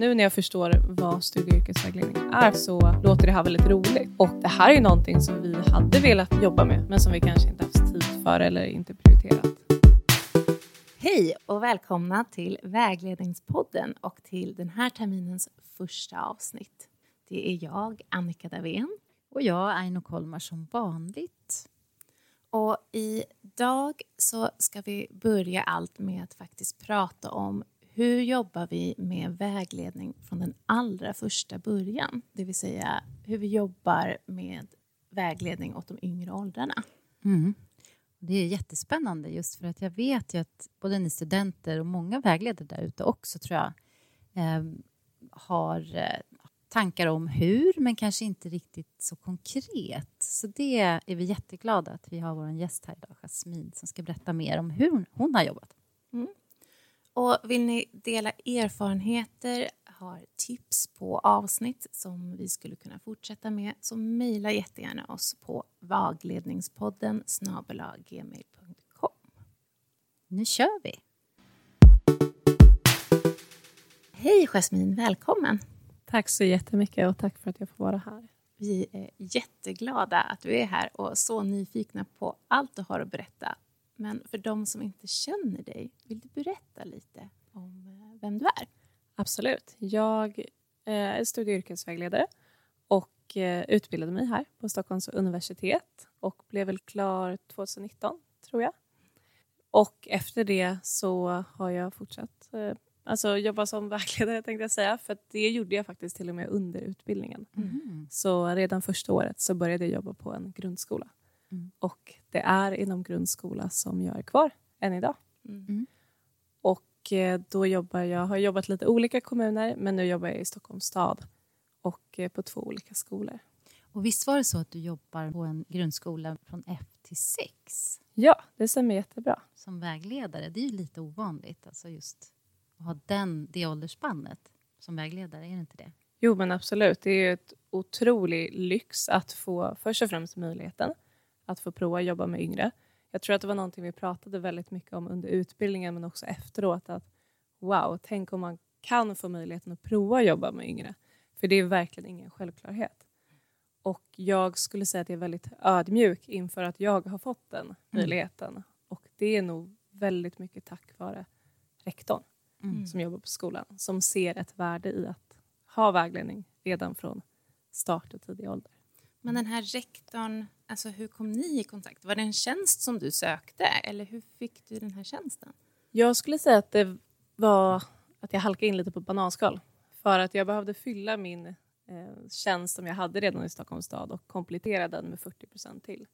Nu när jag förstår vad studie och yrkesvägledning är så låter det här väldigt roligt. Och det här är ju någonting som vi hade velat jobba med men som vi kanske inte haft tid för eller inte prioriterat. Hej och välkomna till Vägledningspodden och till den här terminens första avsnitt. Det är jag, Annika Davén. Och jag, Aino Kolmar, som vanligt. Och idag så ska vi börja allt med att faktiskt prata om hur jobbar vi med vägledning från den allra första början? Det vill säga hur vi jobbar med vägledning åt de yngre åldrarna. Mm. Det är jättespännande just för att jag vet ju att både ni studenter och många vägledare där ute också tror jag eh, har eh, tankar om hur, men kanske inte riktigt så konkret. Så det är vi jätteglada att vi har vår gäst här idag, Jasmin, som ska berätta mer om hur hon, har jobbat. Mm. Och vill ni dela erfarenheter, har tips på avsnitt som vi skulle kunna fortsätta med så mejla jättegärna oss på vagledningspodden gmail.com. Nu kör vi! Hej Jasmin, välkommen! Tack så jättemycket och tack för att jag får vara här. Vi är jätteglada att du är här och så nyfikna på allt du har att berätta. Men för de som inte känner dig, vill du berätta lite om eh, vem du är? Absolut. Jag eh, är studie och yrkesvägledare och eh, utbildade mig här på Stockholms universitet och blev väl klar 2019, tror jag. Och efter det så har jag fortsatt alltså jobba som vägledare tänkte jag säga, för det gjorde jag faktiskt till och med under utbildningen. Mm. Så redan första året så började jag jobba på en grundskola. Mm. Och det är inom grundskola som jag är kvar än idag. Mm. mm. Och eh, då jobbar jag, har jobbat lite olika kommuner, men nu jobbar jag i Stockholms stad och eh, på två olika skolor. Och visst var det så att du jobbar på en grundskola från F till 6? Ja, det stämmer jättebra. Som vägledare, det är ju lite ovanligt, alltså just att ha den, det åldersspannet som vägledare, är det inte det? Jo, men absolut. Det är ju ett otrolig lyx att få först och främst möjligheten att få prova att jobba med yngre. Jag tror att det var någonting vi pratade väldigt mycket om under utbildningen men också efteråt. Att wow, tänk om man kan få möjligheten att prova att jobba med yngre. För det är verkligen ingen självklarhet. Och jag skulle säga att jag är väldigt ödmjuk inför att jag har fått den mm. möjligheten. Mm. Och det är nog väldigt mycket tack vare rektorn mm. som jobbar på skolan som ser ett värde i att ha vägledning redan från start och tidig ålder. Men den här rektorn, alltså hur kom ni i kontakt? Var det en tjänst som du sökte eller hur fick du den här tjänsten? Jag skulle säga att det var att jag halkade in lite på bananskal för att jag behövde fylla min eh, tjänst som jag hade redan i Stockholms stad och komplettera den med 40 procent till.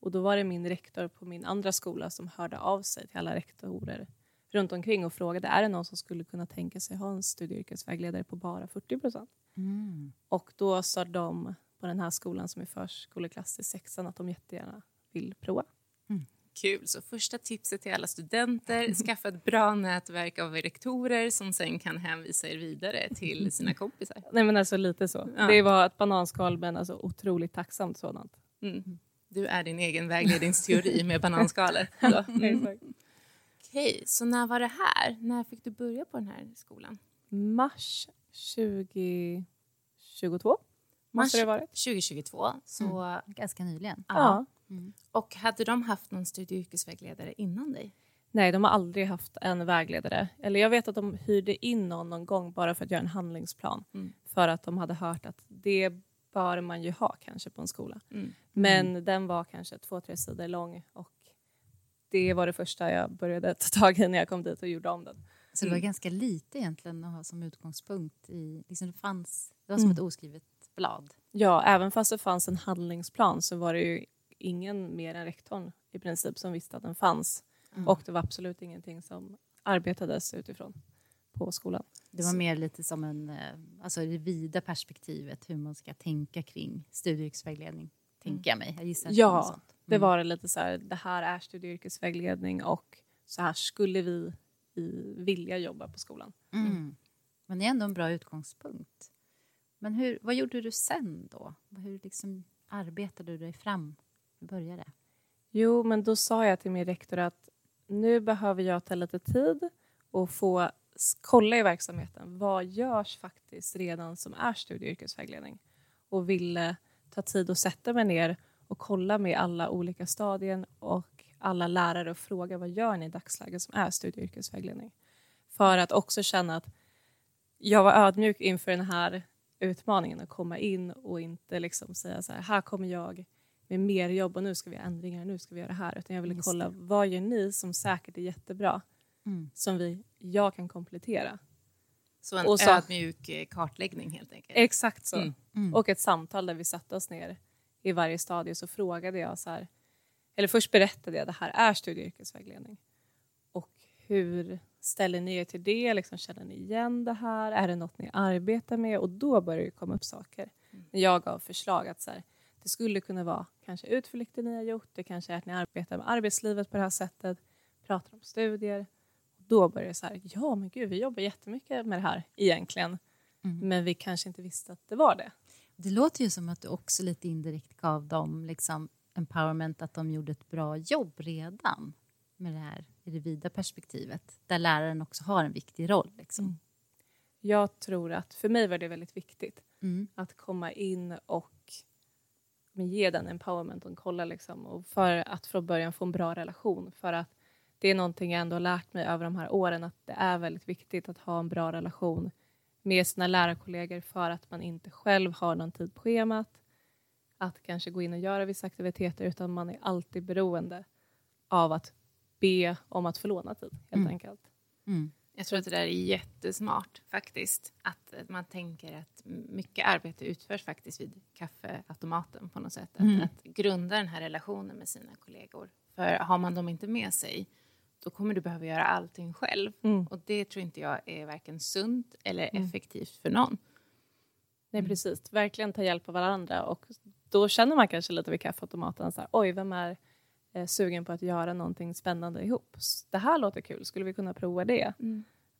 Och då var det min rektor på min andra skola som hörde av sig till alla rektorer runt omkring och frågade är det någon som skulle kunna tänka sig ha en studie och yrkesvägledare på bara 40 procent. Mm. Och då sa de på den här skolan som är förskoleklass till sexan att de jättegärna vill prova. Mm. Kul. Så första tipset till alla studenter, skaffa ett bra nätverk av rektorer som sen kan hänvisa er vidare till sina kompisar. Nej men alltså lite så. Ja. Det var ett bananskal men alltså otroligt tacksamt sådant. Mm. Du är din egen vägledningsteori med bananskalet. Mm. Okej, så när var det här? När fick du börja på den här skolan? Mars 2022. Mars det varit. 2022, så mm. ganska nyligen. Ja. Mm. Och hade de haft någon studie och yrkesvägledare innan dig? Nej, de har aldrig haft en vägledare. Eller jag vet att de hyrde in någon någon gång bara för att göra en handlingsplan. Mm. För att de hade hört att det bör man ju ha kanske på en skola. Mm. Men mm. den var kanske två, tre sidor lång och det var det första jag började ta tag i när jag kom dit och gjorde om den. Så det var mm. ganska lite egentligen att ha som utgångspunkt i, liksom det fanns, det var som mm. ett oskrivet blad. Ja, även fast det fanns en handlingsplan så var det ju ingen mer än rektorn i princip som visste att den fanns. Mm. Och det var absolut ingenting som arbetades utifrån på skolan. Det var mer lite som en, eh, alltså det vida perspektivet hur man ska tänka kring studieyrkesvägledning, tänker jag mig. Jag gissar ja, sånt. Det mm. var lite så här, det här är studie och yrkesvägledning och så här skulle vi i, vilja jobba på skolan. Mm. mm. Men det är ändå en bra utgångspunkt. Men hur, vad gjorde du sen då? Hur liksom arbetade du dig fram? Hur började Jo, men då sa jag till min rektor att nu behöver jag ta lite tid och få kolla i verksamheten. Vad görs faktiskt redan som är studie och yrkesvägledning? Och ville ta tid att sätta mig ner och kolla med alla olika stadien och alla lärare och fråga vad gör ni i dagsläget som är studie och yrkesvägledning? För att också känna att jag var ödmjuk inför den här utmaningen att komma in och inte liksom säga så här, här kommer jag med mer jobb och nu ska vi göra ändringar, nu ska vi göra det här. Utan jag ville kolla, vad gör ni som säkert är jättebra, Mm. som vi, jag kan komplettera? Så en Och så- ödmjuk eh, kartläggning helt enkelt. Exakt så. Mm. Mm. Och ett samtal där vi satte oss ner i varje stadie så frågade jag så här, eller först berättade jag det här är studie och yrkesvägledning. Och hur ställer ni er till det? Liksom, känner ni igen det här? Är det något ni arbetar med? Och då börjar det komma upp saker. När jag gav förslag att så här, det skulle kunna vara kanske utflykter ni har gjort, det kanske är att ni arbetar med arbetslivet på det här sättet, pratar om studier. Då börjar det så här, ja men gud vi jobbar jättemycket med det här egentligen. Mm. Men vi kanske inte visste att det var det. Det låter ju som att du också lite indirekt gav dem liksom empowerment att de gjorde ett bra jobb redan med det här i det vida perspektivet där läraren också har en viktig roll. Liksom. Mm. Jag tror att för mig var det väldigt viktigt Mm. att komma in och ge den empowerment och kolla liksom, och för att från början få en bra relation. För att det är någonting jag ändå lärt mig över de här åren att det är väldigt viktigt att ha en bra relation med sina lärarkollegor för att man inte själv har någon tid på schemat att kanske gå in och göra vissa aktiviteter utan man är alltid beroende av att be om att få låna tid helt Mm. enkelt. Mm. Jag tror att det där är jättesmart faktiskt. Att man tänker att mycket arbete utförs faktiskt vid kaffeautomaten på något sätt. Att, Mm. att grunda den här relationen med sina kollegor. För har man dem inte med sig då kommer du behöva göra allting själv. Mm. Och det tror inte jag är varken sunt eller Mm. effektivt för någon. Nej, Mm. precis. Verkligen ta hjälp av varandra. Och då känner man kanske lite vid kaffeautomaten så här, oj, vem är eh, sugen på att göra någonting spännande ihop? Det här låter kul, skulle vi kunna prova det?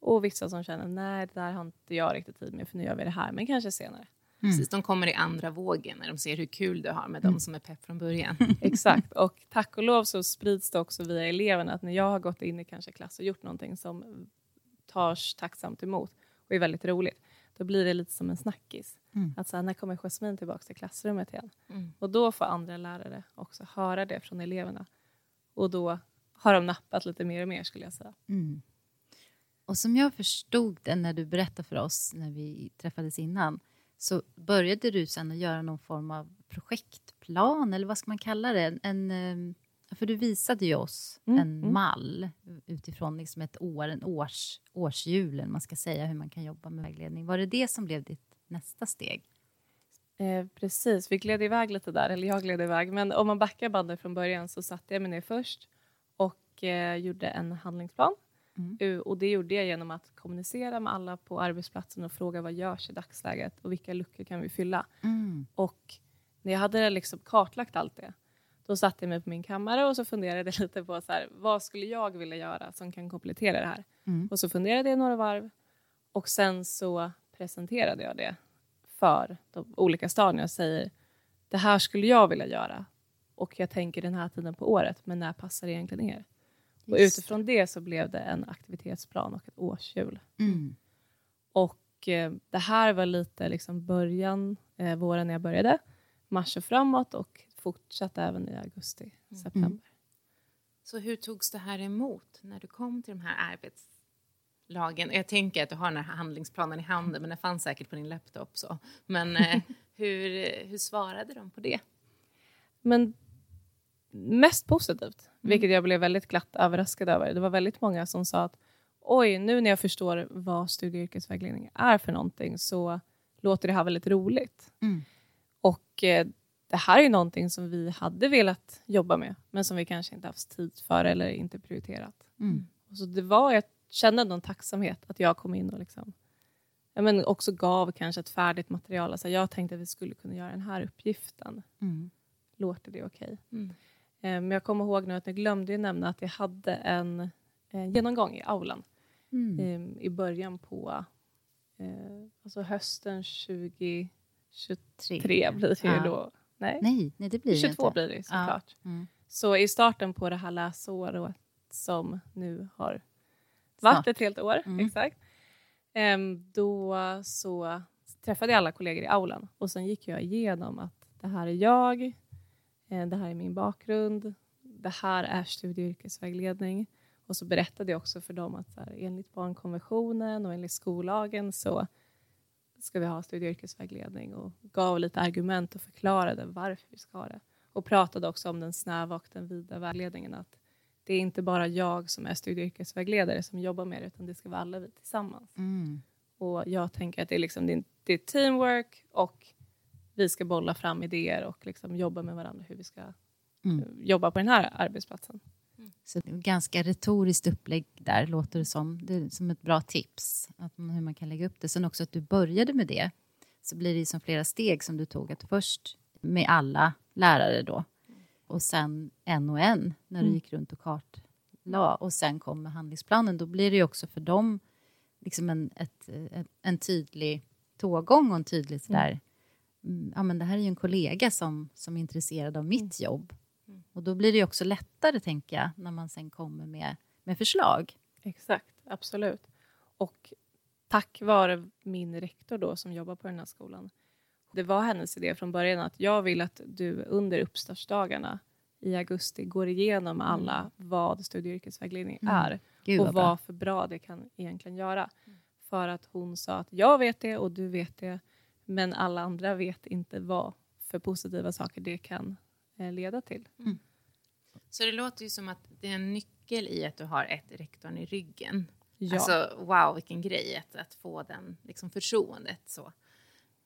Och vissa som känner, nej, det där har inte jag riktigt tid med, för nu gör vi det här, men kanske senare. Mm. Precis, de kommer i andra vågen när de ser hur kul du har med Mm. de som är pepp från början. Exakt. Och tack och lov så sprids det också via eleverna att när jag har gått in i kanske klass och gjort någonting som tas tacksamt emot och är väldigt roligt, då blir det lite som en snackis. Mm. Att så här, när kommer Jasmine tillbaka till klassrummet igen? Mm. Och då får andra lärare också höra det från eleverna. Och då har de nappat lite mer och mer skulle jag säga. Mm. Och som jag förstod det när du berättade för oss när vi träffades innan så började du sen att göra någon form av projektplan eller vad ska man kalla det? En, eh, för du visade ju oss Mm, en mm. mall utifrån liksom ett år, en års, årsjulen, man ska säga hur man kan jobba med vägledning. Var det det som blev ditt nästa steg? Eh, precis, vi gled iväg lite där, eller jag gled iväg. Men om man backar bandet från början så satte jag mig ner först och eh, gjorde en handlingsplan. Mm. Och det gjorde jag genom att kommunicera med alla på arbetsplatsen och fråga vad görs i dagsläget och vilka luckor kan vi fylla. Mm. Och när jag hade liksom kartlagt allt det, då satte jag mig på min kammare och så funderade lite på så här, vad skulle jag vilja göra som kan komplettera det här. Mm. Och så funderade jag några varv och sen så presenterade jag det för de olika stadierna och säger det här skulle jag vilja göra och jag tänker den här tiden på året, men när passar det egentligen er? Och utifrån det så blev det en aktivitetsplan och ett årshjul. Mm. Och eh, det här var lite liksom början, eh, våren när jag började, mars och framåt och fortsatte även i augusti, Mm. september. Så hur togs det här emot när du kom till de här arbetslagen? Jag tänker att du har den här handlingsplanen i handen, men den fanns säkert på din laptop. Så. Men eh, hur, hur svarade de på det? Men mest positivt, Mm. vilket jag blev väldigt glatt överraskad över. Det var väldigt många som sa att oj, nu när jag förstår vad studie och yrkesvägledning är för någonting så låter det här väldigt roligt. Mm. Och eh, det här är någonting som vi hade velat jobba med, men som vi kanske inte haft tid för eller inte prioriterat. Mm. Så det var, jag kände en tacksamhet att jag kom in och liksom, men också gav kanske ett färdigt material. Alltså jag tänkte att vi skulle kunna göra den här uppgiften. Mm. Låter det okej? Mm. Men jag kommer ihåg nu att jag glömde ju nämna att jag hade en eh, genomgång i aulan Mm. eh, i början på eh, alltså hösten 2023 Tre. blir det ju Ja. då. Nej, Nej, nej, det blir det 22 inte. blir det såklart. Mm. Så i starten på det här läsåret som nu har Vart ett helt år, Mm. exakt. Ehm, då så träffade jag alla kollegor i aulan och sen gick jag igenom att det här är jag, det här är min bakgrund, det här är studie och yrkesvägledning. Och så berättade jag också för dem att så här, enligt barnkonventionen och enligt skollagen så ska vi ha studie och yrkesvägledning och gav lite argument och förklarade varför vi ska ha det. Och pratade också om den snäva och den vida vägledningen. Att det är inte bara jag som är studie och yrkesvägledare som jobbar med det utan det ska vara alla vi tillsammans. Mm. Och jag tänker att det är, liksom, det är, det är teamwork och vi ska bolla fram idéer och liksom jobba med varandra hur vi ska Mm. eh, jobba på den här arbetsplatsen. Så det är ett ganska retoriskt upplägg där, låter det som. Det är som ett bra tips, att man, hur man kan lägga upp det. Sen också att du började med det, så blir det som flera steg som du tog. Att först med alla lärare då, och sen en och en när du Mm. gick runt och kartlade. Och sen kom med handlingsplanen. Då blir det ju också för dem liksom en, ett, ett, en tydlig tågång och en tydlig sådär... Mm, ja, men det här är ju en kollega som, som är intresserad av mitt jobb. Och då blir det ju också lättare, tänker jag, när man sen kommer med, med förslag. Exakt, absolut. Och tack vare min rektor då som jobbar på den här skolan. Det var hennes idé från början att jag vill att du under uppstartsdagarna i augusti går igenom alla vad studie och yrkesvägledning Mm. är Gud, och vad bra. vad för bra det kan egentligen göra. För att hon sa att jag vet det och du vet det men alla andra vet inte vad för positiva saker det kan eh, leda till. Så det låter ju som att det är en nyckel i att du har ett rektorn i ryggen. Ja. Alltså wow, vilken grej att, att få den liksom, förtroendet. Så.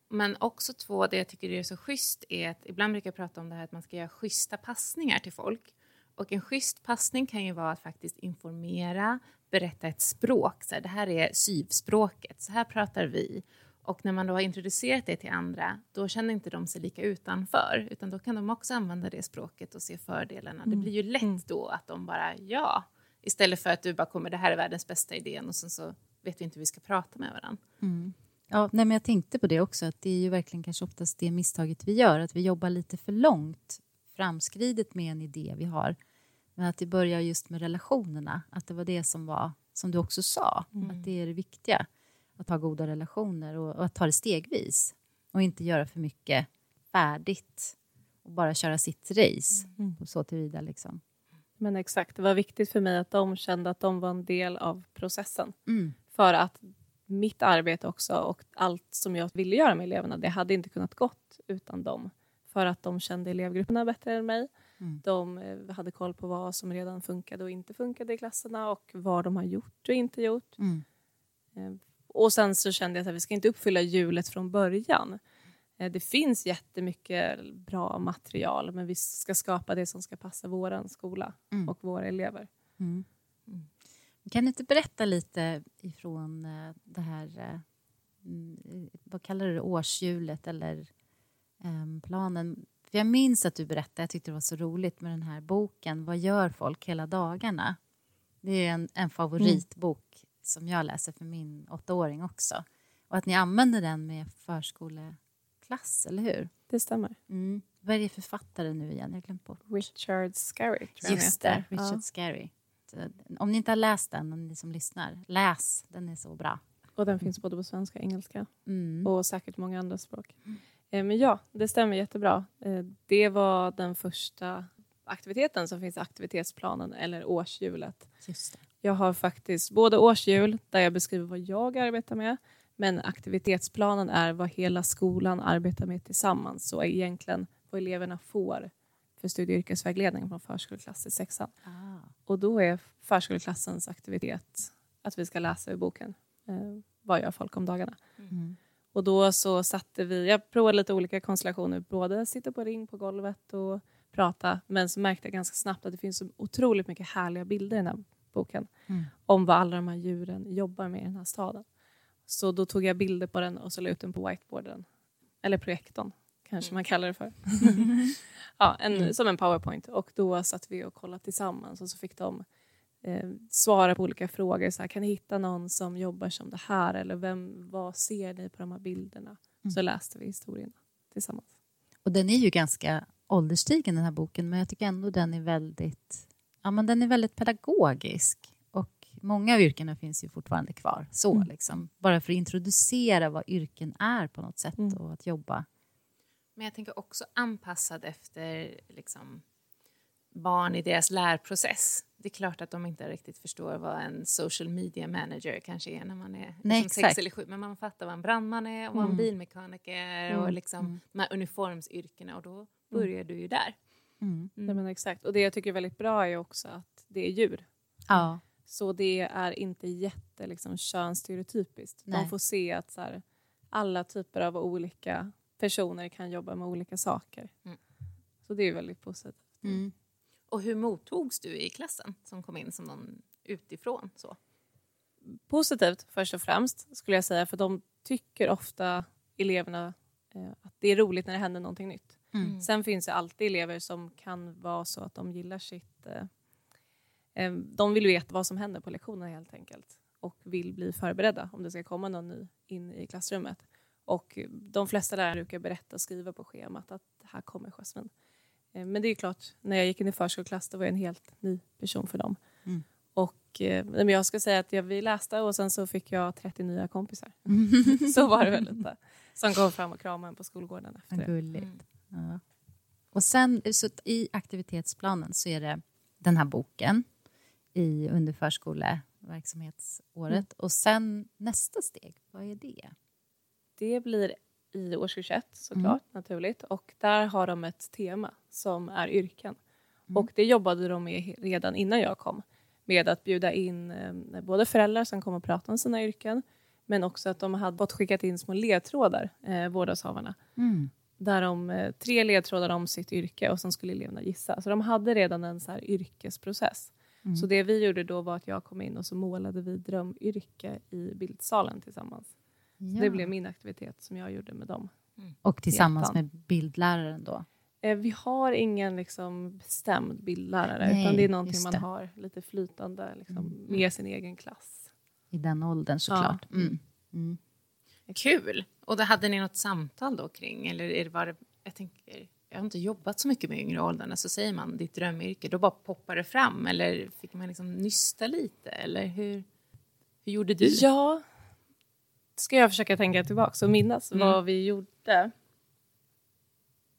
Men också två, det jag tycker är så schysst är att ibland brukar jag prata om det här att man ska göra schyssta passningar till folk. Och en schysst passning kan ju vara att faktiskt informera, berätta ett språk. Så här, det här är syvspråket, så här pratar vi. Och när man då har introducerat det till andra, då känner inte de sig lika utanför, utan då kan de också använda det språket och se fördelarna. Det blir ju lätt då att de bara, ja, istället för att du bara kommer, det här är världens bästa idén och sen så vet vi inte hur vi ska prata med varandra. Ja, nej, men jag tänkte på det också, att det är ju verkligen kanske oftast det misstaget vi gör, att vi jobbar lite för långt framskridet med en idé vi har. Men att det börjar just med relationerna, att det var det som var, som du också sa, att det är det viktiga. Att ha goda relationer och, och att ta det stegvis. Och inte göra för mycket färdigt och bara köra sitt race. Och så tillvida liksom. Men exakt, det var viktigt för mig att de kände att de var en del av processen. Mm. För att mitt arbete också och allt som jag ville göra med eleverna, det hade inte kunnat gått utan dem. För att de kände elevgrupperna bättre än mig. Mm. De eh, hade koll på vad som redan funkade och inte funkade i klasserna och vad de har gjort och inte gjort. Mm. Och sen så kände jag att vi ska inte uppfylla hjulet från början. Eh, Det finns jättemycket bra material men vi ska skapa det som ska passa vår skola Mm. och våra elever. Mm. Kan du inte berätta lite ifrån eh, det här, eh, mm, vad kallar du det, årshjulet eller em, planen? För jag minns att du berättade, jag tyckte det var så roligt med den här boken, Vad gör folk hela dagarna? Det är en, en favoritbok som jag läser för min åttaåring också. Och att ni använder den med förskoleklass, eller hur? Det stämmer. Mm. Vad är det för författare nu igen? Jag glömt bort. Richard Scarry tror jag han Just det, Richard Ja. Scary. Så, Om ni inte har läst den, om ni som lyssnar, läs. Den är så bra. Och den finns både på svenska och engelska Mm. och säkert många andra språk. Eh, Men ja, det stämmer jättebra. Eh, Det var den första aktiviteten som finns i aktivitetsplanen eller årshjulet. Just det. Jag har faktiskt både årshjul där jag beskriver vad jag arbetar med men aktivitetsplanen är vad hela skolan arbetar med tillsammans så egentligen vad eleverna får för studie och yrkesvägledning från förskoleklass till sexan. Ah. Och då är förskoleklassens aktivitet att vi ska läsa ur boken. Eh, vad gör folk om dagarna? Mm. Och då så satte vi, jag provade lite olika konstellationer, både sitta på ring på golvet och prata, men så märkte jag ganska snabbt att det finns så otroligt mycket härliga bilder i den här boken Mm. om vad alla de här djuren jobbar med i den här staden. Så då tog jag bilder på den och så la ut den på whiteboarden, eller projektorn kanske man kallar det för. ja, en, Som en powerpoint. Och då satt vi och kollade tillsammans och så fick de eh, svara på olika frågor. Så här, kan ni hitta någon som jobbar som det här? Eller vem, vad ser ni på de här bilderna? Så läste vi historien tillsammans. Och den är ju ganska ålderstigen den här boken men jag tycker ändå den är väldigt, ja, men den är väldigt pedagogisk och många av yrkena finns ju fortfarande kvar. Så Mm. liksom. Bara för att introducera vad yrken är på något sätt Mm. och att jobba. Men jag tänker också anpassad efter liksom, barn i deras lärprocess. Det är klart att de inte riktigt förstår vad en social media manager kanske är när man är Nej, liksom sex eller sju. Men man fattar vad en brandman är och vad en Mm. bilmekaniker och Mm. liksom Mm. de här uniformsyrkena och då börjar du ju där. Mm. Nej, men exakt. Och det jag tycker är väldigt bra är också att det är djur. Ja. Så det är inte jätte liksom, könsstereotypiskt. Nej. De får se att så här, alla typer av olika personer kan jobba med olika saker. Mm. Så det är väldigt positivt. Mm. Och hur mottogs du i klassen som kom in som någon utifrån? Så? Positivt först och främst skulle jag säga för de tycker ofta eleverna eh, att det är roligt när det händer någonting nytt. Mm. Sen finns det alltid elever som kan vara så att de gillar sitt... Eh, eh, de vill veta vad som händer på lektionerna helt enkelt och vill bli förberedda om det ska komma någon ny in i klassrummet. Och de flesta lärare brukar berätta och skriva på schemat att här kommer Jasmine. Eh, men det är klart, när jag gick in i förskoleklass då var jag en helt ny person för dem. Mm. Och eh, men jag ska säga att jag, vi läste och sen så fick jag 30 nya kompisar. Mm. så var det väl lite. Som kom fram och kramade en på skolgården efter det. gulligt. Mm. Ja. Och sen så i aktivitetsplanen så är det den här boken i under förskoleverksamhetsåret. Och sen nästa steg, vad är det? Det blir i årskurs ett såklart, naturligt. Och där har de ett tema som är yrken. Och det jobbade de med redan innan jag kom. Med att bjuda in eh, både föräldrar som kom och pratade om sina yrken men också att de hade fått skickat in små ledtrådar, eh, vårdnadshavarna. Mm. Där de, eh, tre ledtrådar om sitt yrke och sen skulle eleverna gissa. Så de hade redan en så här yrkesprocess. Mm. Så det vi gjorde då var att jag kom in och så målade vi drömyrke i bildsalen tillsammans. Ja. Det blev min aktivitet som jag gjorde med dem. Och tillsammans med bildläraren då? Eh, Vi har ingen liksom bestämd bildlärare Nej, utan det är någonting man har lite flytande liksom, Mm. med sin egen klass. I den åldern såklart. Ja. Mm. Mm. Kul! Och då hade ni något samtal då kring, eller är det bara, jag tänker, jag har inte jobbat så mycket med yngre åldrarna, så säger man ditt drömyrke, då bara poppar det fram, eller fick man liksom nysta lite, eller hur, hur gjorde du? Ja, ska jag försöka tänka tillbaka och minnas Mm. vad vi gjorde.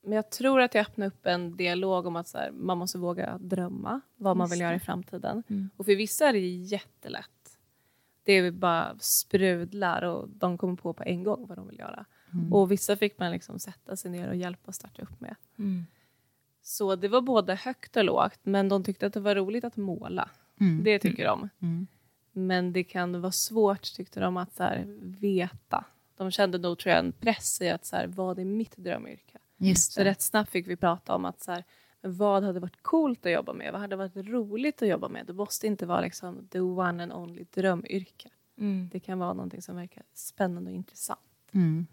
Men jag tror att jag öppnade upp en dialog om att så här, man måste våga drömma vad man Just vill göra i framtiden. Mm. Och för vissa är det jättelätt. Det är bara sprudlar och de kommer på på en gång vad de vill göra. Mm. Och vissa fick man liksom sätta sig ner och hjälpa och starta upp med. Mm. Så det var både högt och lågt, men de tyckte att det var roligt att måla. Mm. Det tycker de. Mm. Men det kan vara svårt, tyckte de, att så här, veta. De kände nog, tror jag, en press i att så här, vad är mitt drömyrke? Just Så det. rätt snabbt fick vi prata om att så här, vad hade varit coolt att jobba med? Vad hade varit roligt att jobba med? Det måste inte vara liksom the one and only drömyrke. Mm. Det kan vara någonting som verkar spännande och intressant. Mm.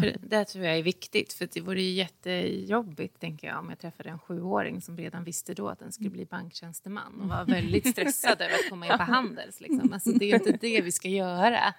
För det där tror jag är viktigt, för det vore ju jättejobbigt tänker jag, om jag träffade en sjuåring som redan visste då att den skulle bli banktjänsteman och var väldigt stressad över att komma in på Handels. Liksom. Alltså, det är ju inte det vi ska göra,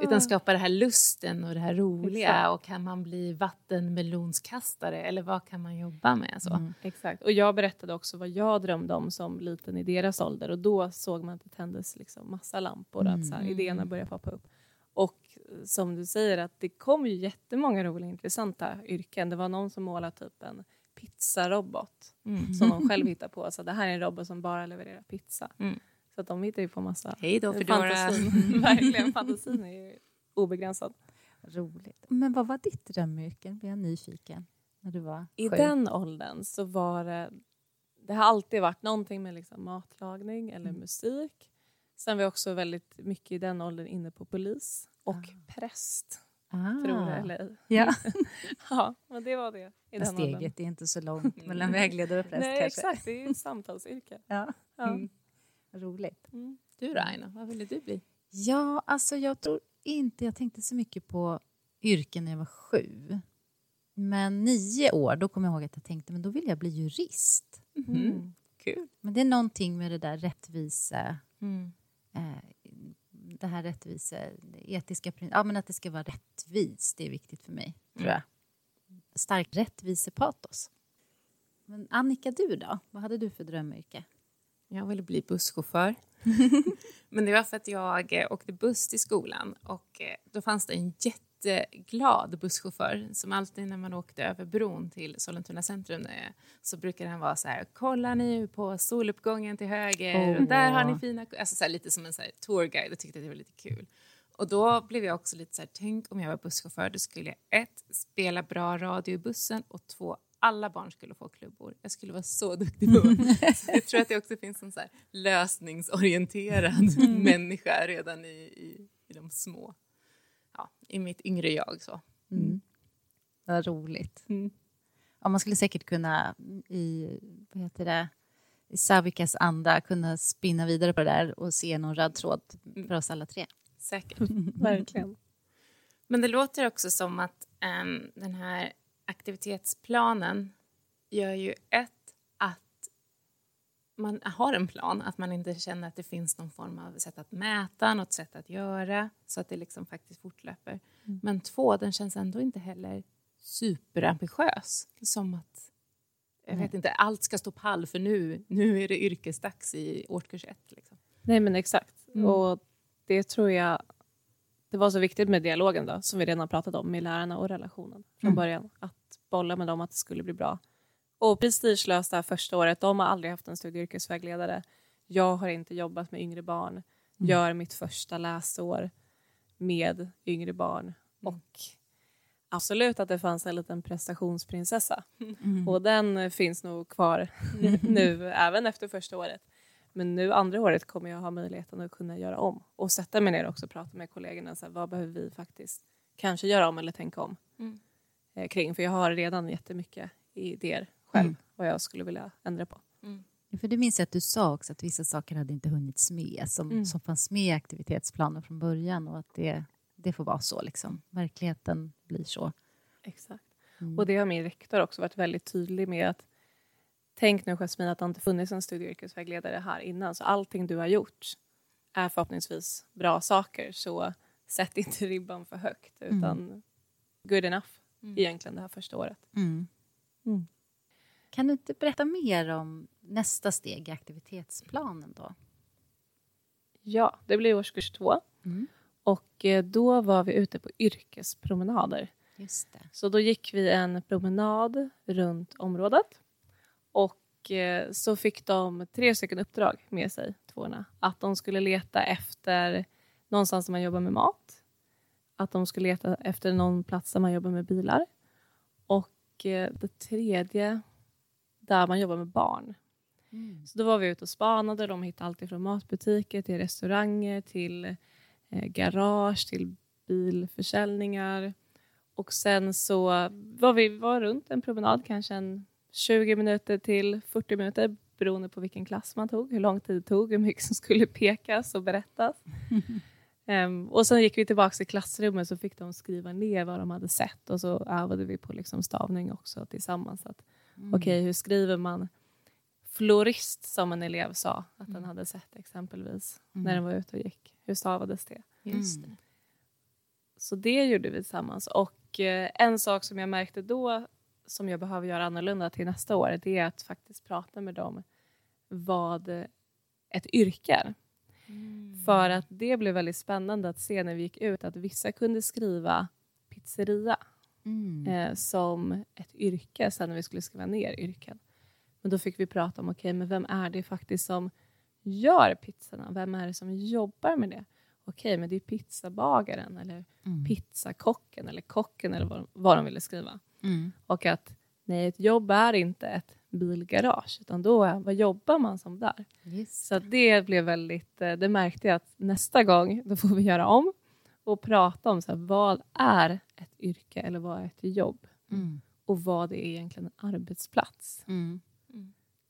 utan skapa det här lusten och det här roliga. Exakt. Och kan man bli vattenmelonskastare eller vad kan man jobba med? Så. Mm. Exakt. Och jag berättade också vad jag drömde om som liten i deras ålder. Och då såg man att det tändes liksom massa lampor, att så här, Mm. idéerna började poppa upp. Och som du säger, att det kom ju jättemånga roliga intressanta yrken. Det var någon som målade typ en pizzarobot Mm. som de själv hittade på. Så det här är en robot som bara levererar pizza. Mm. Så att de hittar ju på massa... Hej då Foodora! Fantasin, verkligen. Fantasin är ju obegränsad. Roligt. Men vad var ditt drömyrke? Blir jag nyfiken. När du var I sju. den åldern så var det... Det har alltid varit någonting med liksom matlagning eller Mm. musik. Sen var jag också väldigt mycket i den åldern inne på polis och Ah. präst. ah. Tror det eller ej. Ja. Ja, men det var det. I den åldern. steget är inte så långt mellan vägledare och präst Nej, kanske. exakt. Det är ju ett samtalsyrke. Ja. Ja. Mm. Roligt. Mm. Du då Aina, vad ville du bli? Ja, alltså jag tror inte jag tänkte så mycket på yrken när jag var sju. Men nio år, då kommer jag ihåg att jag tänkte men då vill jag bli jurist. Mm. Kul! Men det är någonting med det där rättvisa, Mm. eh, det här rättvisa, etiska, prin- ja men att det ska vara rättvist, det är viktigt för mig, tror jag. Stark rättvisepatos. Men Annika, du då? Vad hade du för drömyrke? Jag ville bli busschaufför. Men det var för att jag eh, åkte buss till skolan och eh, då fanns det en jätteglad busschaufför som alltid när man åkte över bron till Sollentuna centrum eh, så brukade han vara så här, kolla nu på soluppgången till höger, Oh. där har ni fina... Alltså så här, lite som en så här, tourguide och tyckte att det var lite kul. Och då blev jag också lite så här, tänk om jag var busschaufför, då skulle jag ett, spela bra radio i bussen och två, alla barn skulle få klubbor. Jag skulle vara så duktig på Så Jag tror att det också finns en så här lösningsorienterad människa redan i, i, i de små, ja, i mitt yngre jag. Så. Mm. Vad roligt. Ja, man skulle säkert kunna i, vad heter det, i Savikas anda kunna spinna vidare på det där och se någon röd tråd för oss alla tre. Säkert. Verkligen. Men det låter också som att ehm, den här aktivitetsplanen gör ju ett att man har en plan, att man inte känner att det finns någon form av sätt att mäta, något sätt att göra så att det liksom faktiskt fortlöper. Men två, den känns ändå inte heller superambitiös. Som att, jag vet inte, allt ska stå pall för nu, nu är det yrkesdags i årskurs ett. Liksom. Nej men exakt. Mm. Och det tror jag det var så viktigt med dialogen då, som vi redan pratat om med lärarna och relationen från Mm. början. Att bolla med dem att det skulle bli bra. Och prestigelöst det här första året, de har aldrig haft en studie och yrkesvägledare. Jag har inte jobbat med yngre barn. Gör mitt första läsår med yngre barn. Och absolut att det fanns en liten prestationsprinsessa. Och den finns nog kvar nu även efter första året. Men nu andra året kommer jag ha möjligheten att kunna göra om och sätta mig ner också och prata med kollegorna. Så här, vad behöver vi faktiskt kanske göra om eller tänka om Mm. eh, kring? För jag har redan jättemycket idéer själv Mm. vad jag skulle vilja ändra på. Ja, För det minns jag att du sa också att vissa saker hade inte hunnits med som, Mm. som fanns med i aktivitetsplanen från början och att det, det får vara så. Liksom. Verkligheten blir så. Exakt. Mm. Och det har min rektor också varit väldigt tydlig med att tänk nu Jasmine att det inte funnits en studie och yrkesvägledare här innan så allting du har gjort är förhoppningsvis bra saker så sätt inte ribban för högt utan good enough egentligen det här första året. Mm. Mm. Kan du inte berätta mer om nästa steg i aktivitetsplanen då? Ja, det blir årskurs två Mm. och eh, då var vi ute på yrkespromenader. Just det. Så då gick vi en promenad runt området och eh, så fick de tre stycken uppdrag med sig, tvåorna. Att de skulle leta efter någonstans där man jobbar med mat, att de skulle leta efter någon plats där man jobbar med bilar och eh, det tredje där man jobbar med barn. Mm. Så då var vi ute och spanade. De hittade allt från matbutiker till restauranger till eh, garage till bilförsäljningar. Och sen så var vi var runt en promenad, kanske en 20 minuter till 40 minuter beroende på vilken klass man tog, hur lång tid det tog, hur mycket som skulle pekas och berättas. Ehm, och sen gick vi tillbaka till klassrummet så fick de skriva ner vad de hade sett och så övade vi på liksom stavning också tillsammans. Att, Mm. Okej, hur skriver man florist som en elev sa att den hade sett exempelvis när den var ute och gick. Hur stavades det? Just Mm. det. Så det gjorde vi tillsammans. Och eh, en sak som jag märkte då som jag behöver göra annorlunda till nästa år det är att faktiskt prata med dem vad ett yrke är. För att det blev väldigt spännande att se när vi gick ut att vissa kunde skriva pizzeria Mm. eh, som ett yrke sen när vi skulle skriva ner yrken. Men då fick vi prata om, okej, men vem är det faktiskt som gör pizzorna? Vem är det som jobbar med det? Okej, men det är pizzabagaren eller Mm. pizzakocken eller kocken eller vad, vad de ville skriva. Mm. Och att nej, ett jobb är inte ett bilgarage, utan då är, vad jobbar man som där? Just Så det blev väldigt, eh, det märkte jag att nästa gång då får vi göra om och prata om så här, vad är ett yrke eller vad är ett jobb? Mm. och vad det är egentligen en arbetsplats. Mm.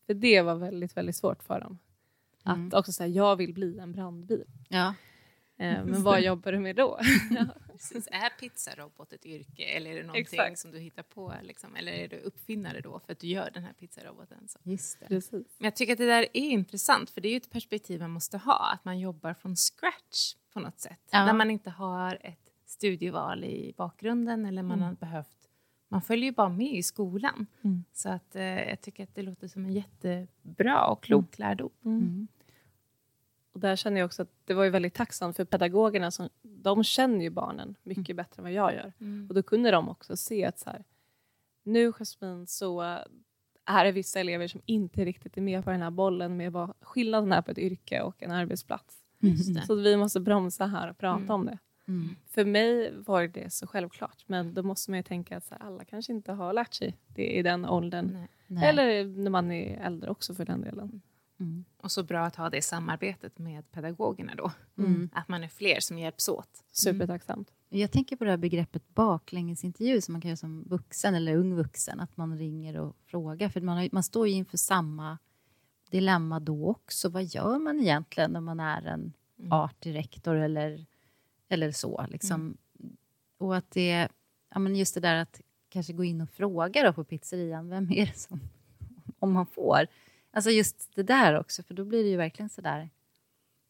För det var väldigt, väldigt svårt för dem. Mm. Att också säga, jag vill bli en brandbil. Ja. Eh, men vad jobbar du med då? Precis. Är pizzarobot ett yrke eller är det någonting Exakt. som du hittar på? Liksom? Eller är du uppfinnare då för att du gör den här pizzaroboten? Så. Just det. Precis. Men jag tycker att det där är intressant för det är ju ett perspektiv man måste ha. Att man jobbar från scratch på något sätt. Ja. Där man inte har ett studieval i bakgrunden eller man Mm. har behövt man följer ju bara med i skolan. Mm. Så att, eh, jag tycker att det låter som en jättebra och klok lärdom. Mm. Och där känner jag också att det var ju väldigt tacksamt för pedagogerna. Som, de känner ju barnen mycket Mm. bättre än vad jag gör. Mm. Och då kunde de också se att så här, nu Jasmin så är det vissa elever som inte riktigt är med på den här bollen med vad skillnaden är på ett yrke och en arbetsplats. Det. Så vi måste bromsa här och prata Mm. om det. Mm. För mig var det så självklart, men då måste man ju tänka att så här, alla kanske inte har lärt sig det i den åldern. Nej. Nej. Eller när man är äldre också för den delen. Mm. Och så bra att ha det samarbetet med pedagogerna då. Mm. Att man är fler som hjälps åt. Supertacksamt. Jag tänker på det här begreppet baklängesintervju som man kan göra som vuxen eller ung vuxen. Att man ringer och frågar. För man, har, man står ju inför samma dilemma då också. Vad gör man egentligen när man är en Mm. artdirektor eller, eller så? Liksom. Och att det, ja, men just det där att kanske gå in och fråga då på pizzerian. Vem är det som... Om man får. Alltså just det där också. För då blir det ju verkligen så där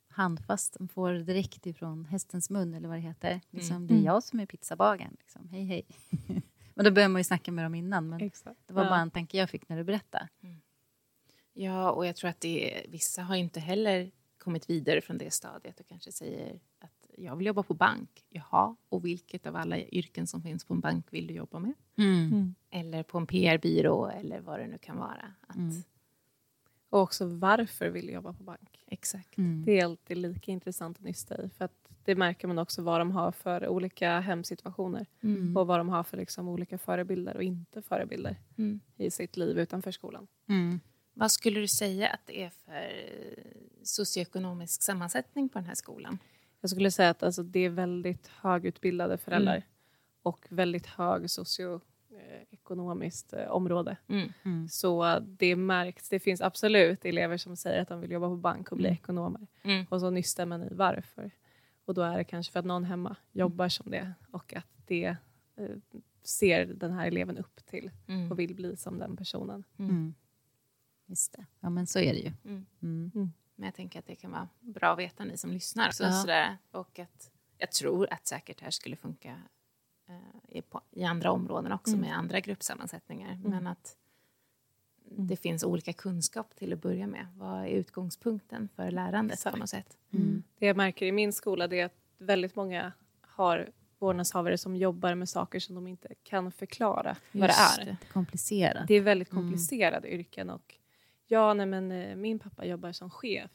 handfast. Man får direkt ifrån hästens mun eller vad det heter. Liksom, Det är Mm. jag som är pizzabagaren. Liksom. Hej, hej. men då börjar man ju snacka med dem innan. Men Exakt. det var Ja. bara en tanke jag fick när du berättade. Ja, och jag tror att det, vissa har inte heller kommit vidare från det stadiet och kanske säger att jag vill jobba på bank. Jaha, och vilket av alla yrken som finns på en bank vill du jobba med? Mm. Eller på en PR-byrå eller vad det nu kan vara. Att, Mm. Och också varför vill jag jobba på bank? Exakt. Mm. Det är alltid lika intressant att nysta i. För att det märker man också vad de har för olika hemsituationer. Mm. Och vad de har för liksom olika förebilder och inte förebilder Mm. i sitt liv utanför skolan. Mm. Vad skulle du säga att det är för socioekonomisk sammansättning på den här skolan? Jag skulle säga att alltså, det är väldigt högutbildade föräldrar. Mm. Och väldigt hög socioekonomiskt eh, område. Mm. Mm. Så det märks. Det finns absolut elever som säger att de vill jobba på bank och bli Mm. ekonomer. Mm. Och så nystar man i varför. Och då är det kanske för att någon hemma jobbar som det och att det eh, ser den här eleven upp till Mm. och vill bli som den personen. Mm. Just det. Ja, men så är det ju. Mm. Mm. Men jag tänker att det kan vara bra att veta ni som lyssnar. Så, Ja. sådär, och att jag tror att säkert det här skulle funka eh, i, på, i andra områden också Mm. med andra gruppsammansättningar. Men att det finns olika kunskap till att börja med. Vad är utgångspunkten för lärandet Exakt. på något sätt? Mm. Det jag märker i min skola det är att väldigt många har vårdnadshavare som jobbar med saker som de inte kan förklara vad det Just är. det. Komplicerat. Det är väldigt Mm. komplicerade yrken. Och ja, nej, men eh, min pappa jobbar som chef.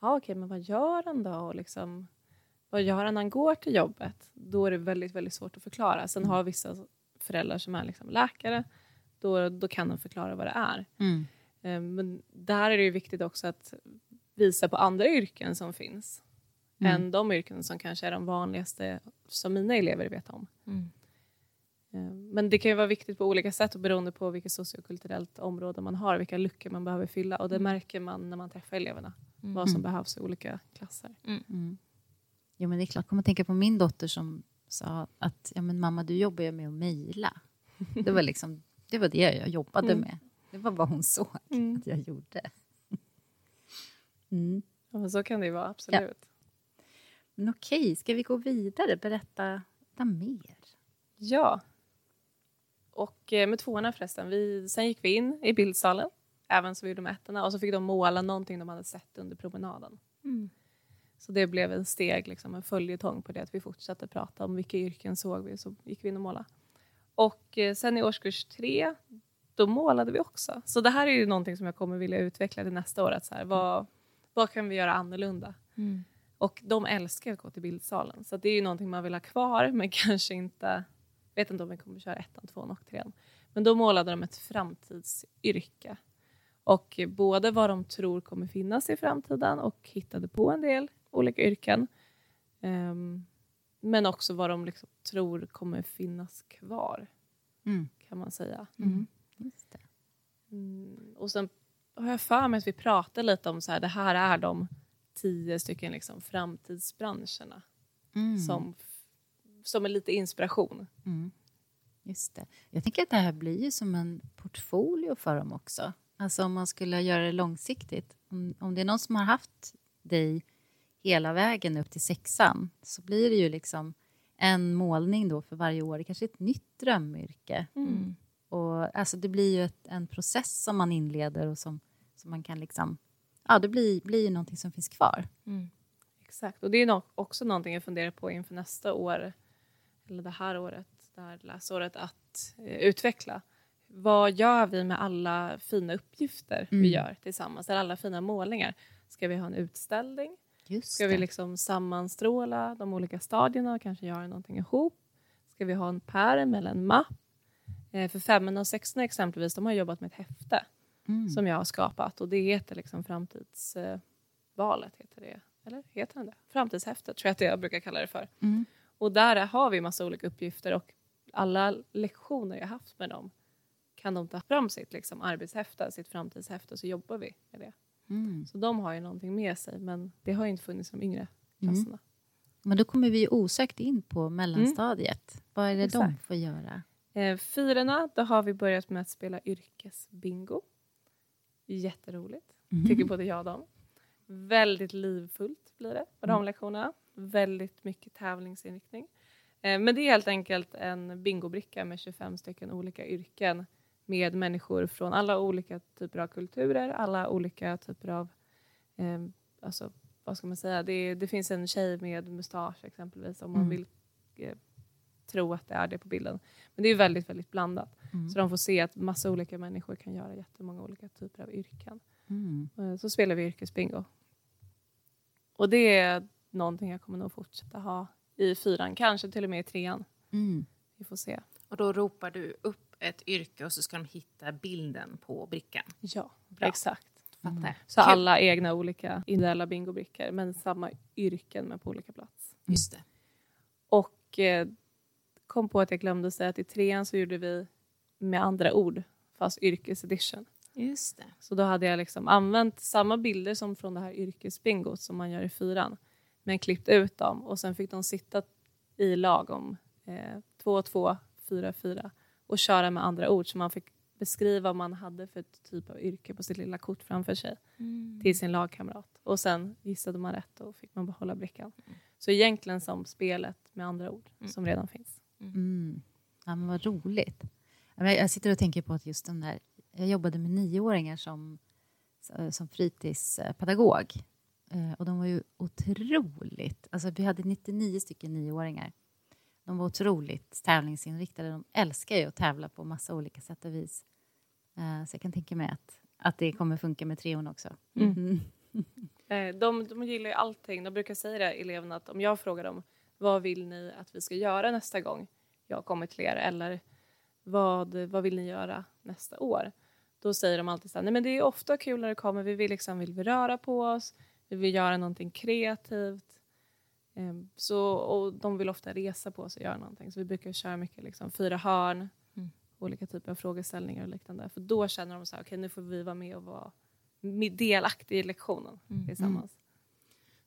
Ja, okej, men vad gör han då? Och liksom, vad gör han han går till jobbet? Då är det väldigt, väldigt svårt att förklara. Sen har vissa föräldrar som är liksom läkare. Då, då kan de förklara vad det är. Mm. Eh, Men där är det ju viktigt också att visa på andra yrken som finns. Mm. Än de yrken som kanske är de vanligaste som mina elever vet om. Mm. Eh, Men det kan ju vara viktigt på olika sätt och beroende på vilket sociokulturellt område man har, vilka luckor man behöver fylla. Och det märker man när man träffar eleverna, Mm. vad som behövs i olika klasser. Mm. Jo, men det är klart. Kom att tänka på min dotter som sa att ja, men mamma, du jobbar ju med att mejla. Det var liksom det var det jag jobbade Mm. med. Det var vad hon såg att jag gjorde. Mm. Ja, så kan det ju vara, absolut. Men okej, ska vi gå vidare? Berätta, berätta mer. Ja. Och eh, med tvåorna förresten, vi, sen gick vi in i bildsalen, även så vi gjorde med ettorna, och så fick de måla någonting de hade sett under promenaden. Mm. Så det blev en steg, liksom, en följetong på det, att vi fortsatte prata om vilka yrken såg vi, så gick vi in och målade. Och eh, sen i årskurs tre, då målade vi också. Så det här är ju någonting som jag kommer vilja utveckla till nästa år. Att så här, vad, vad kan vi göra annorlunda? Mm. Och de älskar att gå till bildsalen. Så det är ju någonting man vill ha kvar, men kanske inte... vet inte om vi kommer köra ettan, tvåan och trean. Men då målade de ett framtidsyrke. Och både vad de tror kommer finnas i framtiden och hittade på en del olika yrken. Ehm, men också vad de liksom tror kommer finnas kvar, Mm. kan man säga. Mm. Just det. Mm, och sen har jag för mig att vi pratade lite om så här, det här är de tio stycken liksom framtidsbranscherna Mm. som, som är lite inspiration. Mm. Just det. Jag tänker att det här blir ju som en portfolio för dem också. Alltså om man skulle göra det långsiktigt. Om, om det är någon som har haft dig hela vägen upp till sexan så blir det ju liksom en målning då för varje år. Kanske ett nytt drömyrke. Mm. Och, alltså det blir ju ett, en process som man inleder och som, som man kan liksom ja, det blir, blir ju någonting som finns kvar. Mm. Exakt, och det är nog också någonting jag funderar på inför nästa år, eller det här året, det här läsåret, att eh, utveckla. Vad gör vi med alla fina uppgifter Mm. vi gör tillsammans, eller alla fina målningar? Ska vi ha en utställning? Just Ska vi liksom sammanstråla de olika stadierna och kanske göra någonting ihop? Ska vi ha en pärm eller en mapp? Eh, för femman och sexan exempelvis, de har jobbat med ett häfte mm. som jag har skapat och det heter liksom framtidsvalet, heter det. Eller heter den det? Framtidshäftet tror jag att jag brukar kalla det för. Mm. Och där har vi massa olika uppgifter och alla lektioner jag haft med dem kan de ta fram sitt liksom, arbetshäfte, sitt framtidshäfte och så jobbar vi med det. Mm. Så de har ju någonting med sig men det har ju inte funnits i de yngre Mm. klasserna. Men då kommer vi osökt in på mellanstadiet. Vad är det de Exakt. får göra? Eh, fyrorna, då har vi börjat med att spela yrkesbingo. Jätteroligt, Mm. tycker både jag och dem. Väldigt livfullt blir det på de Mm. lektionerna. Väldigt mycket tävlingsinriktning. Eh, men det är helt enkelt en bingobricka med 25 stycken olika yrken med människor från alla olika typer av kulturer, alla olika typer av, eh, alltså, vad ska man säga, det, det finns en tjej med mustasch exempelvis om man Mm. vill eh, tro att det är det på bilden. Men det är väldigt, väldigt blandat. Mm. Så de får se att massa olika människor kan göra jättemånga olika typer av yrken. Mm. Eh, Så spelar vi yrkesbingo. Och det är någonting jag kommer nog fortsätta ha i fyran, kanske till och med i trean. Mm. Vi får se. Och då ropar du upp ett yrke och så ska de hitta bilden på brickan. Ja, Bra. exakt. Fattar. Mm. Så Kul. alla egna olika individuella bingobrickor, men samma yrken men på olika plats. Just det. Och eh, kom på att jag glömde säga att i trean så gjorde vi med andra ord, fast yrkesedition. Just det. Så då hade jag liksom använt samma bilder som från det här yrkesbingot som man gör i fyran. Men klippt ut dem och sen fick de sitta i lag om eh, två, två, fyra, fyra och köra med andra ord så man fick beskriva vad man hade för typ av yrke på sitt lilla kort framför sig till sin lagkamrat. Och sen gissade man rätt och fick man behålla brickan. Så egentligen som spelet med andra ord som redan finns. Mm. Ja, men vad roligt. Jag sitter och tänker på att just den där... Jag jobbade med nioåringar som, som fritidspedagog. Eh, Och de var ju otroligt... Alltså vi hade 99 stycken nioåringar. De var otroligt tävlingsinriktade. De älskar ju att tävla på massa olika sätt och vis. Eh, Så jag kan tänka mig att, att det kommer funka med treon också. Mm. Mm. Eh, De, de gillar ju allting. De brukar säga det, eleverna, att om jag frågar dem vad vill ni att vi ska göra nästa gång jag kommer till er eller vad, vad vill ni göra nästa år? Då säger de alltid så här, nej men det är ofta kul när det kommer, vi vill, liksom, vill vi röra på oss, vi vill göra någonting kreativt. Eh, Så, och de vill ofta resa på sig och göra någonting. Så vi brukar köra mycket liksom, fyra hörn, Mm. olika typer av frågeställningar och liknande. För då känner de så här, okej nu får vi vara med och vara delaktiga i lektionen Mm. tillsammans.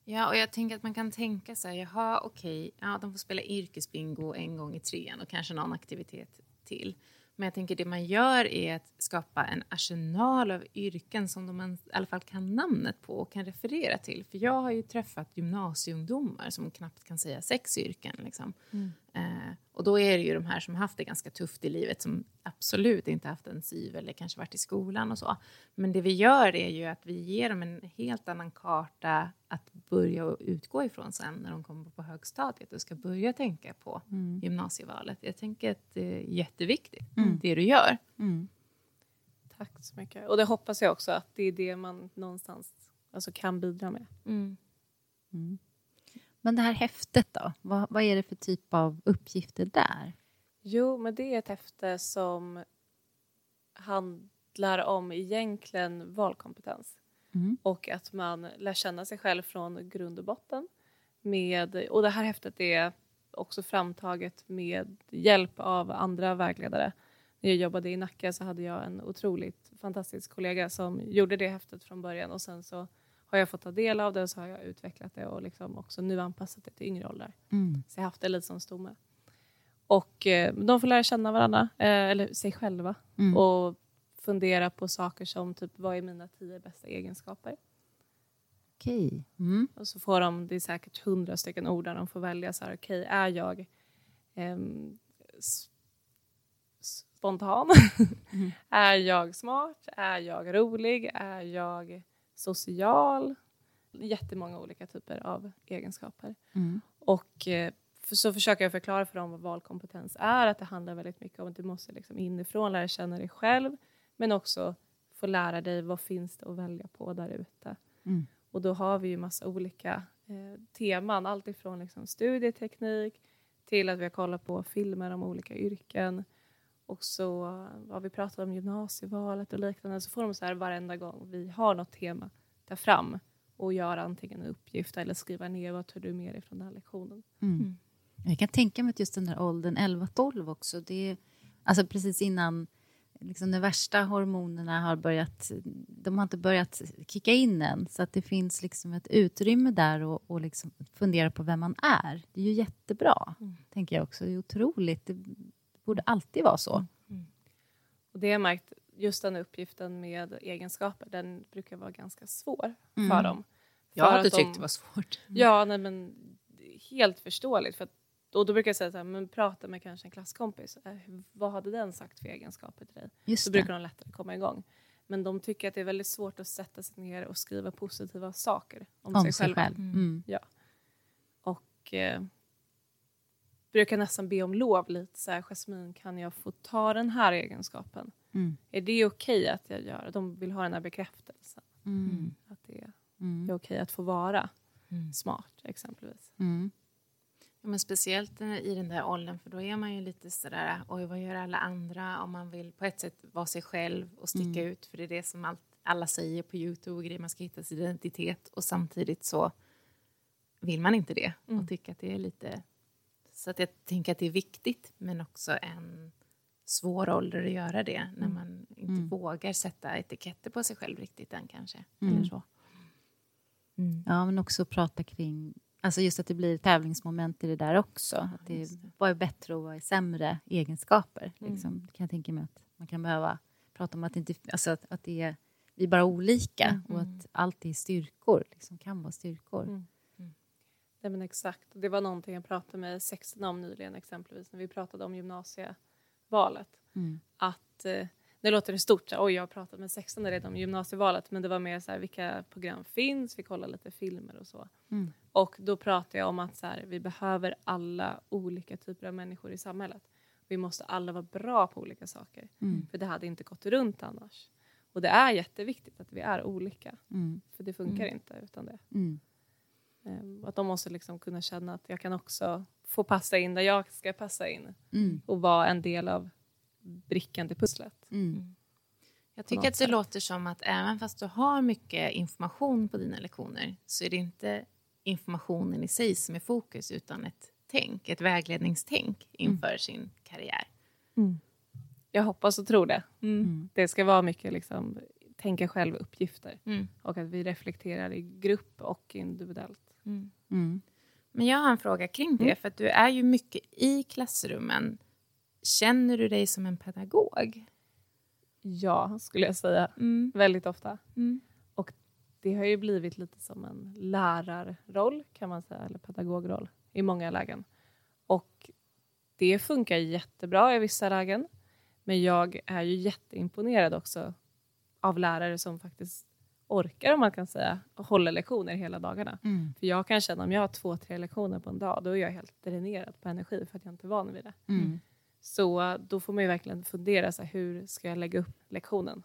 Ja, och jag tänker att man kan tänka så här, jaha, okej, ja, de får spela yrkesbingo en gång i trean och kanske någon aktivitet till. Men jag tänker det man gör är att skapa en arsenal av yrken som de i alla fall kan namnet på och kan referera till. För jag har ju träffat gymnasieungdomar som knappt kan säga sex yrken. Liksom. Mm. Eh, och då är det ju de här som haft det ganska tufft i livet som absolut inte haft en syv eller kanske varit i skolan och så. Men det vi gör är ju att vi ger dem en helt annan karta att börja utgå ifrån sen när de kommer på högstadiet och ska börja tänka på Mm. gymnasievalet. Jag tänker att det är jätteviktigt, Mm. det du gör. Mm. Tack så mycket. Och det hoppas jag också att det är det man någonstans alltså, kan bidra med. Mm. Men det här häftet då? Vad, vad är det för typ av uppgifter där? Jo, men det är ett häfte som handlar om egentligen valkompetens Mm. och att man lär känna sig själv från grund och botten. Med, och det här häftet är också framtaget med hjälp av andra vägledare. När jag jobbade i Nacka så hade jag en otroligt fantastisk kollega som gjorde det häftet från början och sen så har jag fått ta del av det så har jag utvecklat det och liksom också nu anpassat det till yngre åldrar. Mm. Så jag har haft det lite som stomme. Och eh, de får lära känna varandra, eh, eller sig själva. Mm. Och fundera på saker som typ, vad är mina tio bästa egenskaper? Okej. Mm. Och så får de, det är säkert hundra stycken ord där de får välja så här, okej, är jag s- spontan? Mm. är jag smart? Är jag rolig? Är jag social, jättemånga olika typer av egenskaper. Mm. Och eh, för, så försöker jag förklara för dem vad valkompetens är, att det handlar väldigt mycket om att du måste liksom inifrån lära känna dig själv, men också få lära dig vad finns det att välja på där ute. Mm. Och då har vi ju massa olika eh, teman, allt ifrån liksom studieteknik till att vi har kollat på filmer om olika yrken. Och så har vi pratat om gymnasievalet och liknande. Så får de så här varenda gång vi har något tema, ta fram och göra antingen en uppgift eller skriva ner vad tar du med dig från den här lektionen. Mm. Jag kan tänka mig att just den där åldern 11-12 också, det är alltså precis innan liksom de värsta hormonerna har börjat, de har inte börjat kicka in än, så att det finns liksom ett utrymme där och, och liksom fundera på vem man är. Det är ju jättebra, Mm. tänker jag också. Det är otroligt. Det borde alltid vara så. Och det har jag märkt, just den uppgiften med egenskaper, den brukar vara ganska svår Mm. för dem. Jag För hade att de- tyckt det var svårt. Ja, nej, men helt förståeligt. För att, och då brukar jag säga så här, men prata med kanske en klasskompis. Eh, vad hade den sagt för egenskaper till dig? Just Så det. brukar de lättare komma igång. Men de tycker att det är väldigt svårt att sätta sig ner och skriva positiva saker om, Om sig, sig själva. själv. Mm. Och eh, brukar nästan be om lov lite så här, Jasmin, kan jag få ta den här egenskapen? Mm. Är det okej att jag gör? De vill ha den här bekräftelsen. Mm. Att det är Mm. okej att få vara Mm. smart, exempelvis. Mm. Ja, men speciellt eh, i den där åldern, för då är man ju lite sådär, oj vad gör alla andra? Om man vill på ett sätt vara sig själv och sticka ut, för det är det som allt, alla säger på Youtube och grejer, man ska hitta sin identitet och samtidigt så vill man inte det Mm. och tycker att det är lite... Så att jag tänker att det är viktigt, men också en svår ålder att göra det när Mm. man inte Mm. vågar sätta etiketter på sig själv riktigt än kanske. Mm. Eller så. Mm. Ja, men också prata kring... Alltså just att det blir tävlingsmoment i det där också. Att det, det. vad är bättre och vad är sämre egenskaper? Mm. Liksom. Kan jag tänka mig att man kan behöva prata om att, inte, alltså att, att det är, vi är bara olika Mm. och att allt är styrkor, liksom, kan vara styrkor. Mm. Mm. Nej, men exakt. Det var någonting jag pratade med sextorna om nyligen exempelvis när vi pratade om gymnasievalet. Mm. Att, eh, nu låter det stort, oj jag har pratat med sextorna redan om gymnasievalet men det var mer så här, vilka program finns, vi kollar lite filmer och så. Mm. Och då pratade jag om att så här, vi behöver alla olika typer av människor i samhället. Vi måste alla vara bra på olika saker. Mm. För det hade inte gått runt annars. Och det är jätteviktigt att vi är olika. Mm. För det funkar Mm. inte utan det. Mm. Ehm, Att de måste liksom kunna känna att jag kan också få passa in där jag ska passa in. Mm. Och vara en del av brickan till pusslet. Mm. Jag på tycker att det sätt. låter som att även fast du har mycket information på dina lektioner så är det inte informationen i sig som är fokus utan ett tänk, ett vägledningstänk inför sin karriär. Jag hoppas och tror det. Mm. Det ska vara mycket liksom, tänka själv-uppgifter. Mm. Och att vi reflekterar i grupp och individuellt. Mm. Mm. Men jag har en fråga kring det, för att du är ju mycket i klassrummen. Känner du dig som en pedagog? Ja, skulle jag säga. Mm. Väldigt ofta. Mm. Det har ju blivit lite som en lärarroll, kan man säga, eller pedagogrroll i många lägen. Och det funkar jättebra i vissa lägen. Men jag är ju jätteimponerad också av lärare som faktiskt orkar, om man kan säga, och håller lektioner hela dagarna. Mm. För jag kan känna om jag har två, tre lektioner på en dag, då är jag helt dränerad på energi för att jag inte är van vid det. Mm. Så då får man ju verkligen fundera, så här, hur ska jag lägga upp lektionen?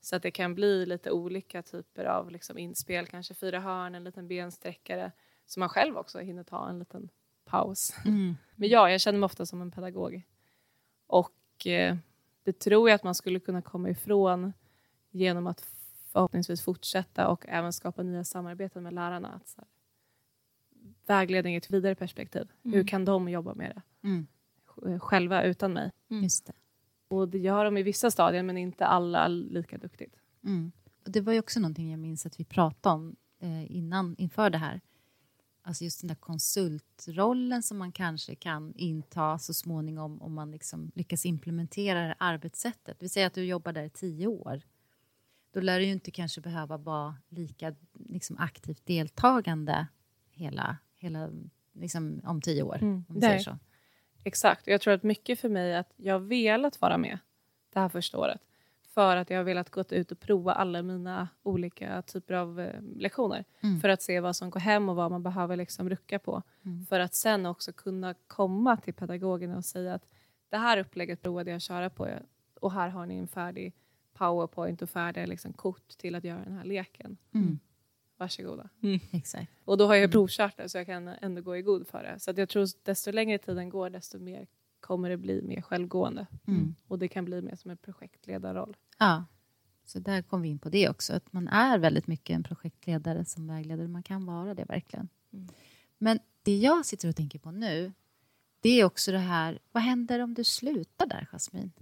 Så att det kan bli lite olika typer av liksom inspel, kanske fyra hörn, en liten bensträckare, så man själv också hinner ta en liten paus. Mm. Men ja, jag känner mig ofta som en pedagog. Och eh, det tror jag att man skulle kunna komma ifrån genom att förhoppningsvis fortsätta och även skapa nya samarbeten med lärarna. Att så här, vägledning i ett vidare perspektiv. Hur Mm. kan de jobba med det Mm. sj- själva utan mig? Just det. Och det gör de i vissa stadier men inte alla lika duktigt. Mm. Och det var ju också någonting jag minns att vi pratade om eh, innan, inför det här. Alltså just den där konsultrollen som man kanske kan inta så småningom om man liksom lyckas implementera det här arbetssättet. Vi säger att du jobbar där i tio år. Då lär du ju inte kanske behöva vara lika liksom, aktivt deltagande hela, hela liksom, om tio år. Mm. Om vi säger så. Exakt. Jag tror att mycket för mig är att jag har velat vara med det här första året. För att jag har velat gå ut och prova alla mina olika typer av eh, lektioner. Mm. För att se vad som går hem och vad man behöver liksom rucka på. Mm. För att sen också kunna komma till pedagogerna och säga att det här upplägget provade jag att köra på och här har ni en färdig powerpoint och färdiga liksom kort till att göra den här leken. Mm. Varsågoda. Exakt. Och då har jag Mm. provkört det så jag kan ändå gå i god för det. Så att jag tror att desto längre tiden går desto mer kommer det bli mer självgående. Mm. Och det kan bli mer som en projektledarroll. Ja, så där kom vi in på det också. Att man är väldigt mycket en projektledare som vägledare. Man kan vara det verkligen. Mm. Men det jag sitter och tänker på nu, det är också det här, vad händer om du slutar där, Jasmin?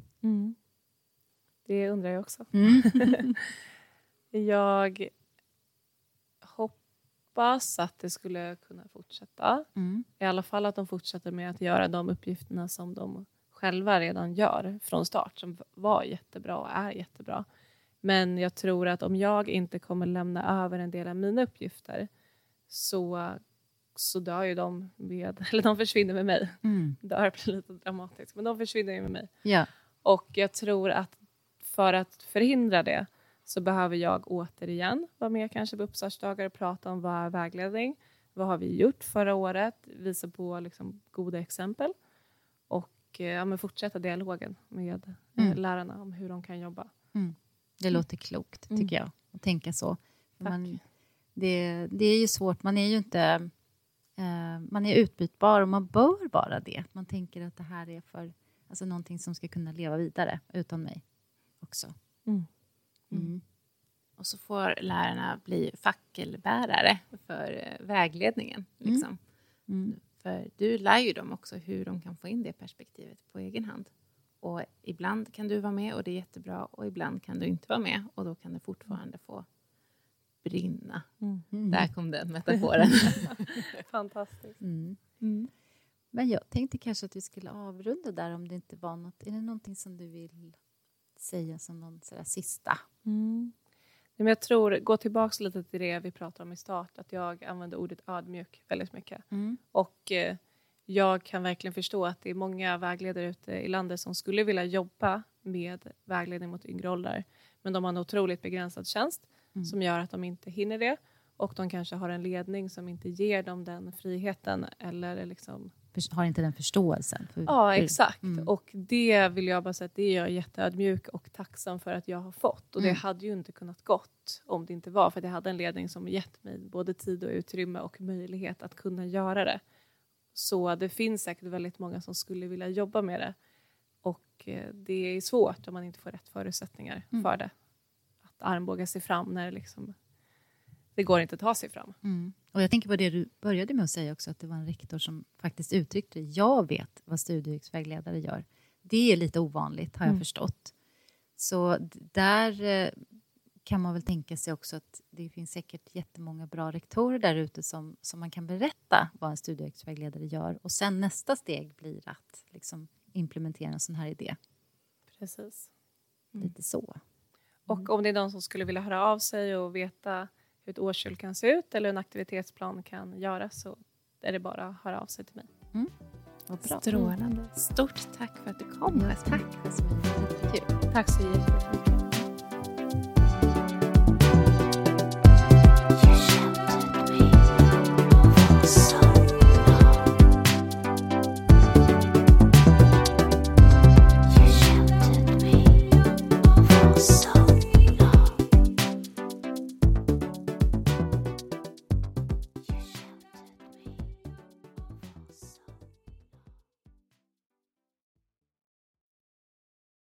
Det undrar jag också. Mm. Jag hoppas att det skulle kunna fortsätta. Mm. I alla fall att de fortsätter med att göra de uppgifterna som de själva redan gör från start, som var jättebra och är jättebra. Men jag tror att om jag inte kommer lämna över en del av mina uppgifter så, så dör ju de med, eller de försvinner med mig. Mm. Dör blir lite dramatiskt, men de försvinner ju med mig. Ja. Och jag tror att för att förhindra det så behöver jag återigen vara med kanske på uppstartsdagar och prata om vad är vägledning? Vad har vi gjort förra året? Visa på liksom goda exempel. Och eh, ja, men fortsätta dialogen med eh, Mm. lärarna om hur de kan jobba. Det låter klokt, Mm. tycker jag, att tänka så. Man, det, det är ju svårt, man är ju inte... Eh, man är utbytbar och man bör vara det. Man tänker att det här är för alltså någonting som ska kunna leva vidare utan mig också. Mm. Mm. Och så får lärarna bli fackelbärare för eh, vägledningen. Mm. Liksom. Mm. För du lär ju dem också hur de kan få in det perspektivet på egen hand. Och ibland kan du vara med och det är jättebra och ibland kan du inte vara med och då kan det fortfarande få brinna. Mm. Där kom den metaforen. Fantastiskt. Mm. Mm. Men jag tänkte kanske att vi skulle avrunda där om det inte var något. Är det någonting som du vill säga som någon sådär sista? Mm. Men jag tror, gå tillbaka lite till det vi pratade om i start, att jag använder ordet ödmjuk väldigt mycket. Mm. Och eh, jag kan verkligen förstå att det är många vägledare ute i landet som skulle vilja jobba med vägledning mot yngre åldrar. Men de har en otroligt begränsad tjänst Mm. som gör att de inte hinner det. Och de kanske har en ledning som inte ger dem den friheten. Eller liksom, Har inte den förståelsen? För, ja, exakt. Mm. Och det vill jag bara säga att det är jag jätteödmjuk och tacksam för att jag har fått. Och det Mm. hade ju inte kunnat gått om det inte var för att jag hade en ledning som gett mig både tid och utrymme och möjlighet att kunna göra det. Så det finns säkert väldigt många som skulle vilja jobba med det. Och eh, det är svårt om man inte får rätt förutsättningar Mm. för det. Att armbåga sig fram när det liksom, det går inte att ta sig fram. Mm. Och jag tänker på det du började med att säga också, att det var en rektor som faktiskt uttryckte det. Jag vet vad studievägledare gör. Det är lite ovanligt, har jag Mm. förstått. Så där eh, kan man väl tänka sig också att det finns säkert jättemånga bra rektorer där ute som, som man kan berätta vad en studievägledare gör. Och sen nästa steg blir att liksom implementera en sån här idé. Precis. Lite så. Och om det är någon som skulle vilja höra av sig och veta hur ett årskull kan se ut eller hur en aktivitetsplan kan göras så är det bara att höra av sig till mig. Bra. Strålande. Stort tack för att du kom. Tack, Jasmin. Tack så jättemycket.